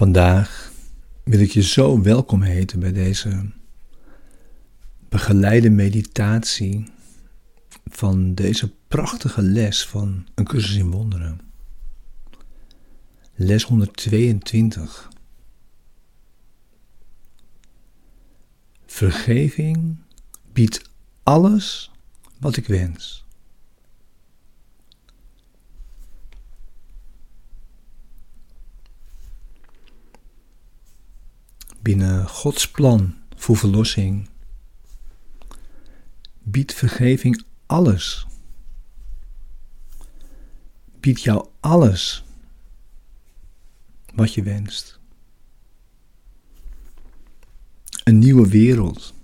Vandaag wil ik je zo welkom heten bij deze begeleide meditatie van deze prachtige les van een cursus in wonderen. Les 122. Vergeving biedt alles wat ik wens. Binnen Gods plan voor verlossing biedt vergeving alles. Biedt jou alles wat je wenst. Een nieuwe wereld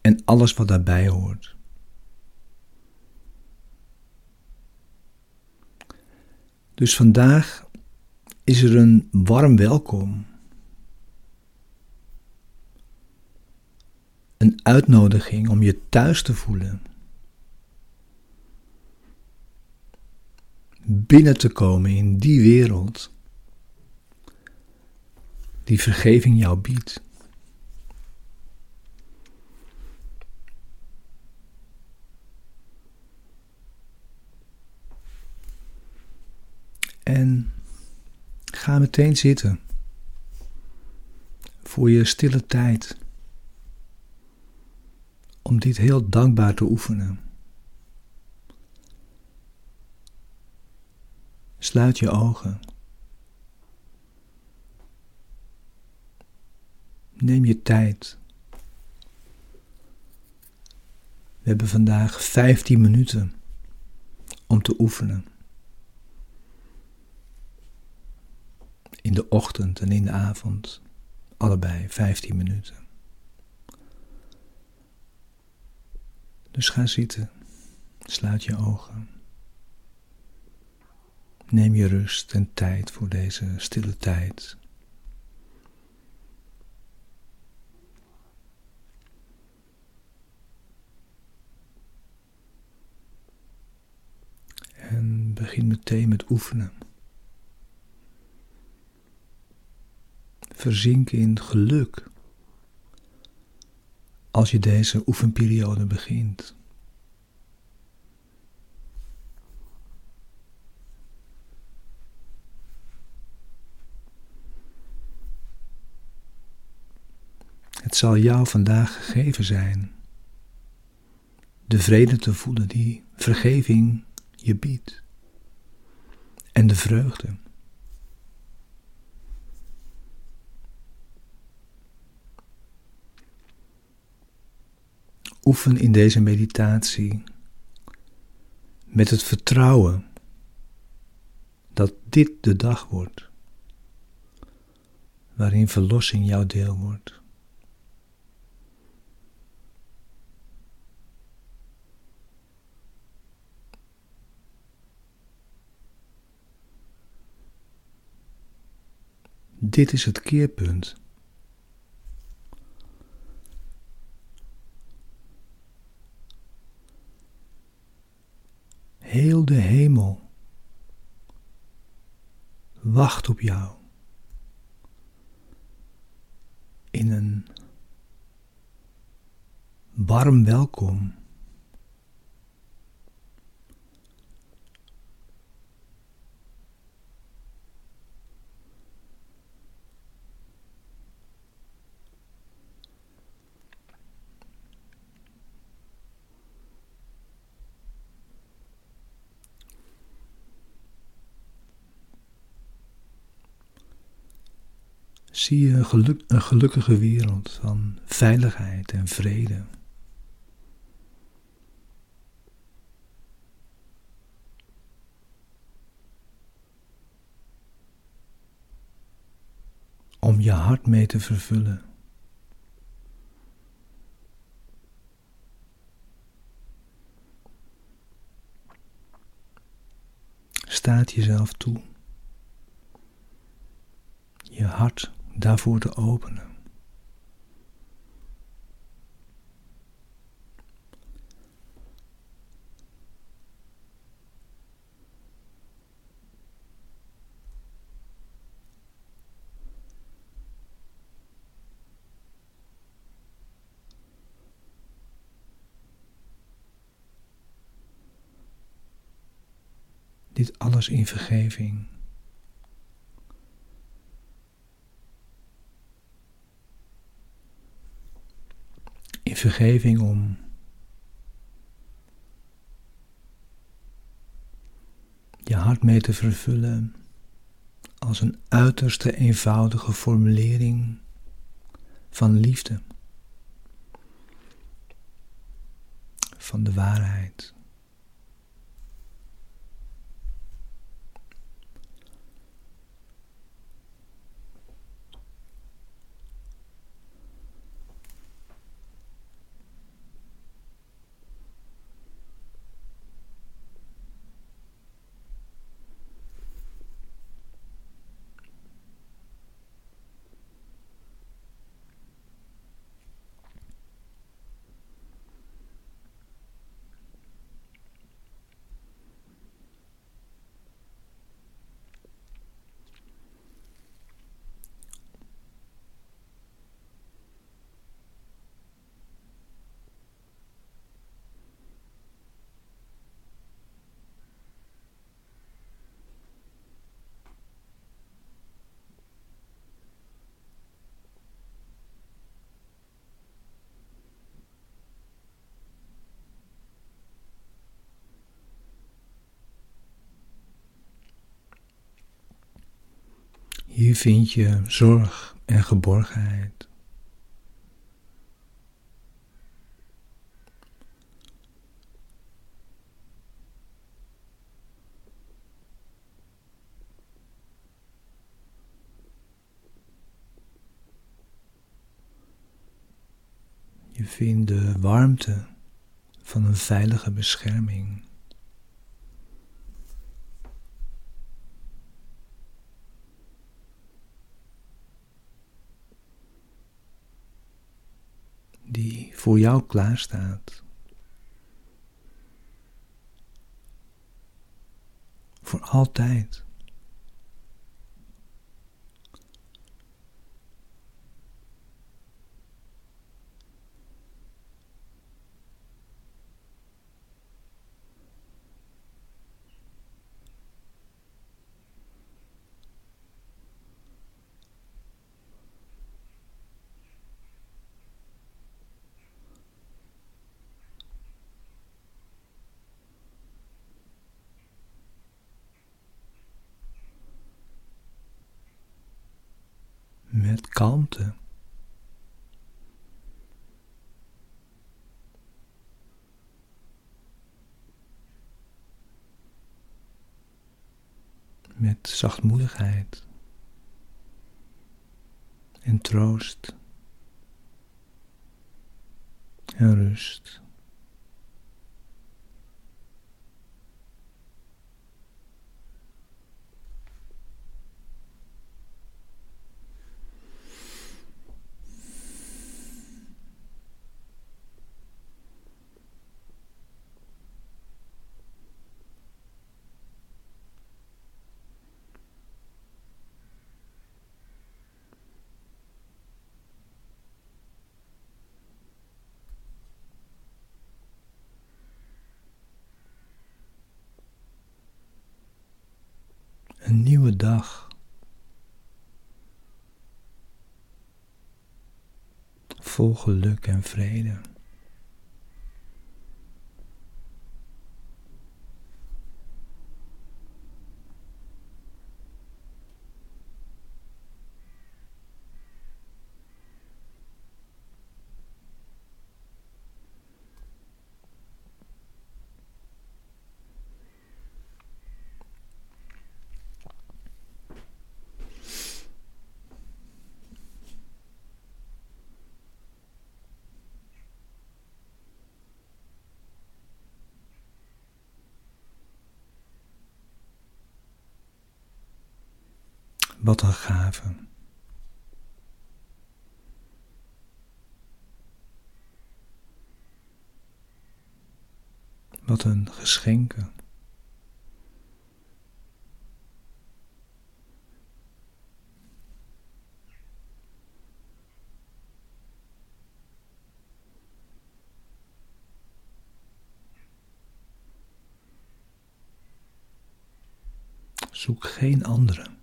en alles wat daarbij hoort. Dus vandaag is er een warm welkom een uitnodiging om je thuis te voelen. Binnen te komen in die wereld die vergeving jou biedt. En ga meteen zitten voor je stille tijd om dit heel dankbaar te oefenen. Sluit je ogen. Neem je tijd. We hebben vandaag 15 minuten om te oefenen. In de ochtend en in de avond, allebei 15 minuten. Dus ga zitten, sluit je ogen. Neem je rust en tijd voor deze stille tijd. En begin meteen met oefenen. Verzink in geluk als je deze oefenperiode begint. Het zal jou vandaag gegeven zijn de vrede te voelen die vergeving je biedt en de vreugde. Oefen in deze meditatie met het vertrouwen dat dit de dag wordt waarin verlossing jouw deel wordt. Dit is het keerpunt Heel de hemel wacht op jou in een warm welkom. Zie je een, geluk, een gelukkige wereld van veiligheid en vrede. Om je hart mee te vervullen. Staat jezelf toe. daarvoor te openen. Dit alles in vergeving. Vergeving om je hart mee te vervullen als een uiterste eenvoudige formulering van liefde, van de waarheid. Hier vind je zorg en geborgenheid. Je vindt de warmte van een veilige bescherming. die voor jou klaarstaat. Voor altijd. Met. Met zachtmoedigheid en troost en rust. Een nieuwe dag. Vol geluk en vrede. Wat een gave. Wat een geschenken. Zoek geen andere.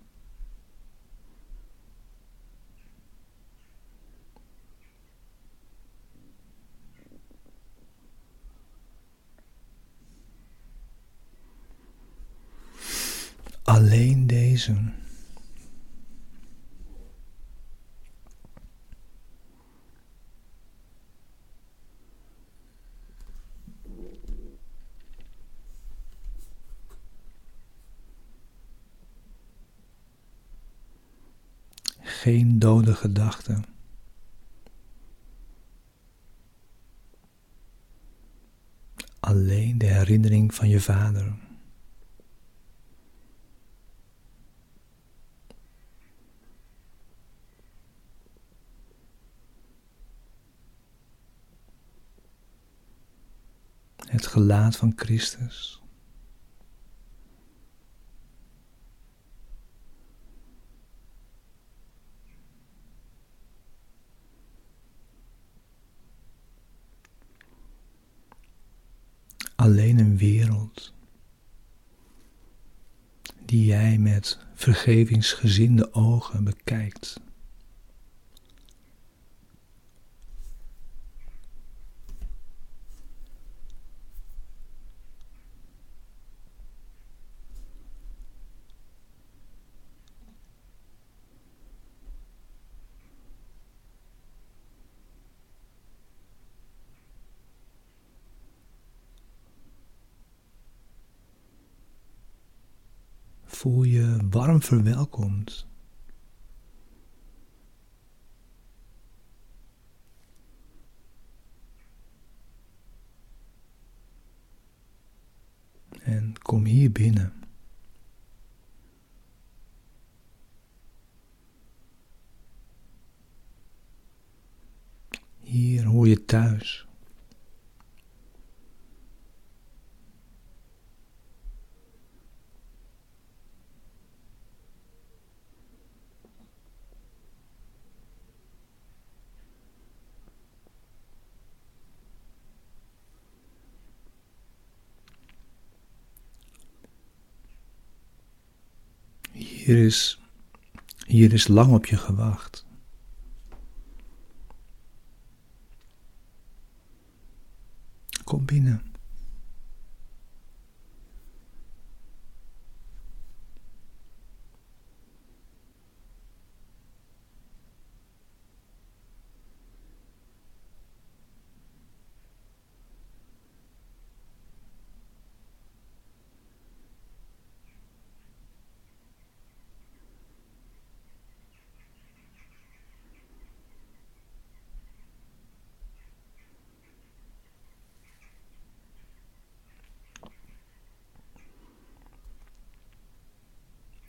Geen dode gedachten. Alleen de herinnering van je vader. Het gelaat van Christus. alleen een wereld die jij met vergevingsgezinde ogen bekijkt. Voel je warm verwelkomd. En kom hier binnen. Hier hoor je thuis. Hier is, hier is lang op je gewacht. Kom binnen.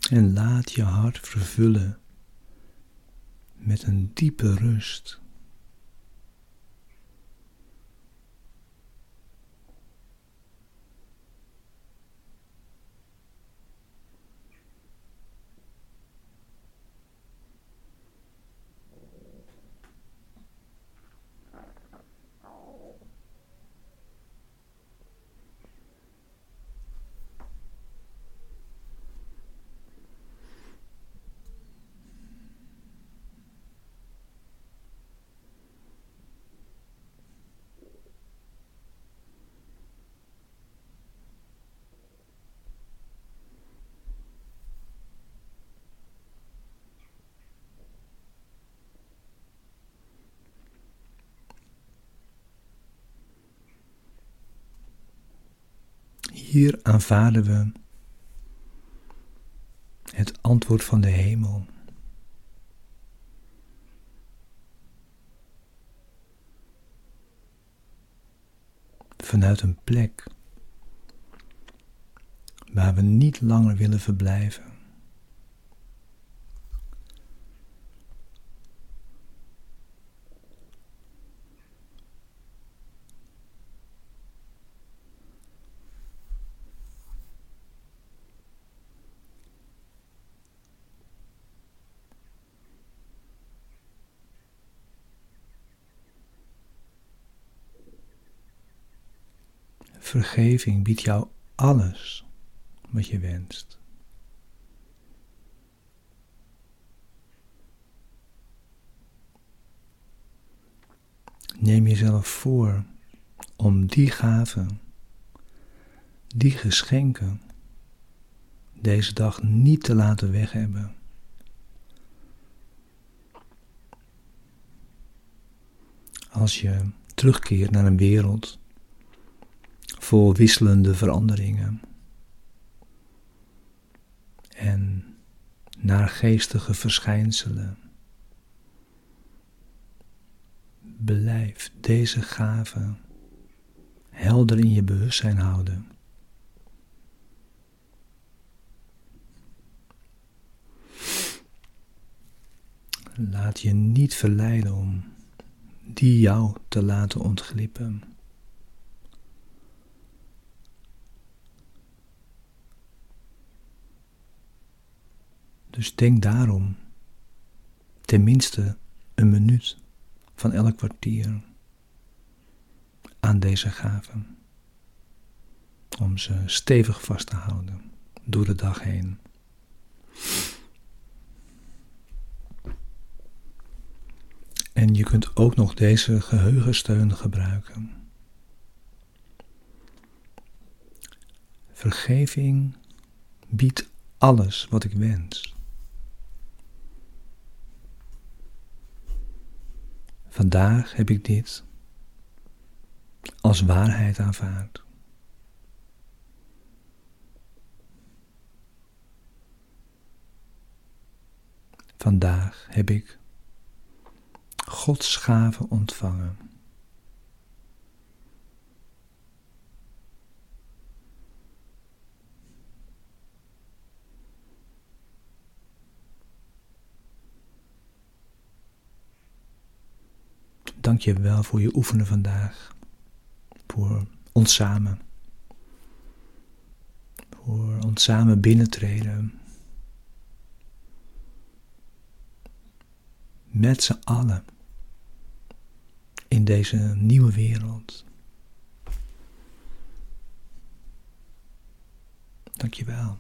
En laat je hart vervullen met een diepe rust. Hier aanvaarden we het antwoord van de hemel. Vanuit een plek waar we niet langer willen verblijven. Vergeving biedt jou alles wat je wenst. Neem jezelf voor om die gaven, die geschenken, deze dag niet te laten weghebben. Als je terugkeert naar een wereld vol wisselende veranderingen en naar geestige verschijnselen. Blijf deze gave helder in je bewustzijn houden. Laat je niet verleiden om die jou te laten ontglippen. Dus denk daarom tenminste een minuut van elk kwartier aan deze gaven. Om ze stevig vast te houden door de dag heen. En je kunt ook nog deze geheugensteun gebruiken. Vergeving biedt alles wat ik wens. Vandaag heb ik dit als waarheid aanvaard. Vandaag heb ik Gods gave ontvangen. Dank je wel voor je oefenen vandaag, voor ons samen, voor ons samen binnentreden, met z'n allen in deze nieuwe wereld. Dank je wel.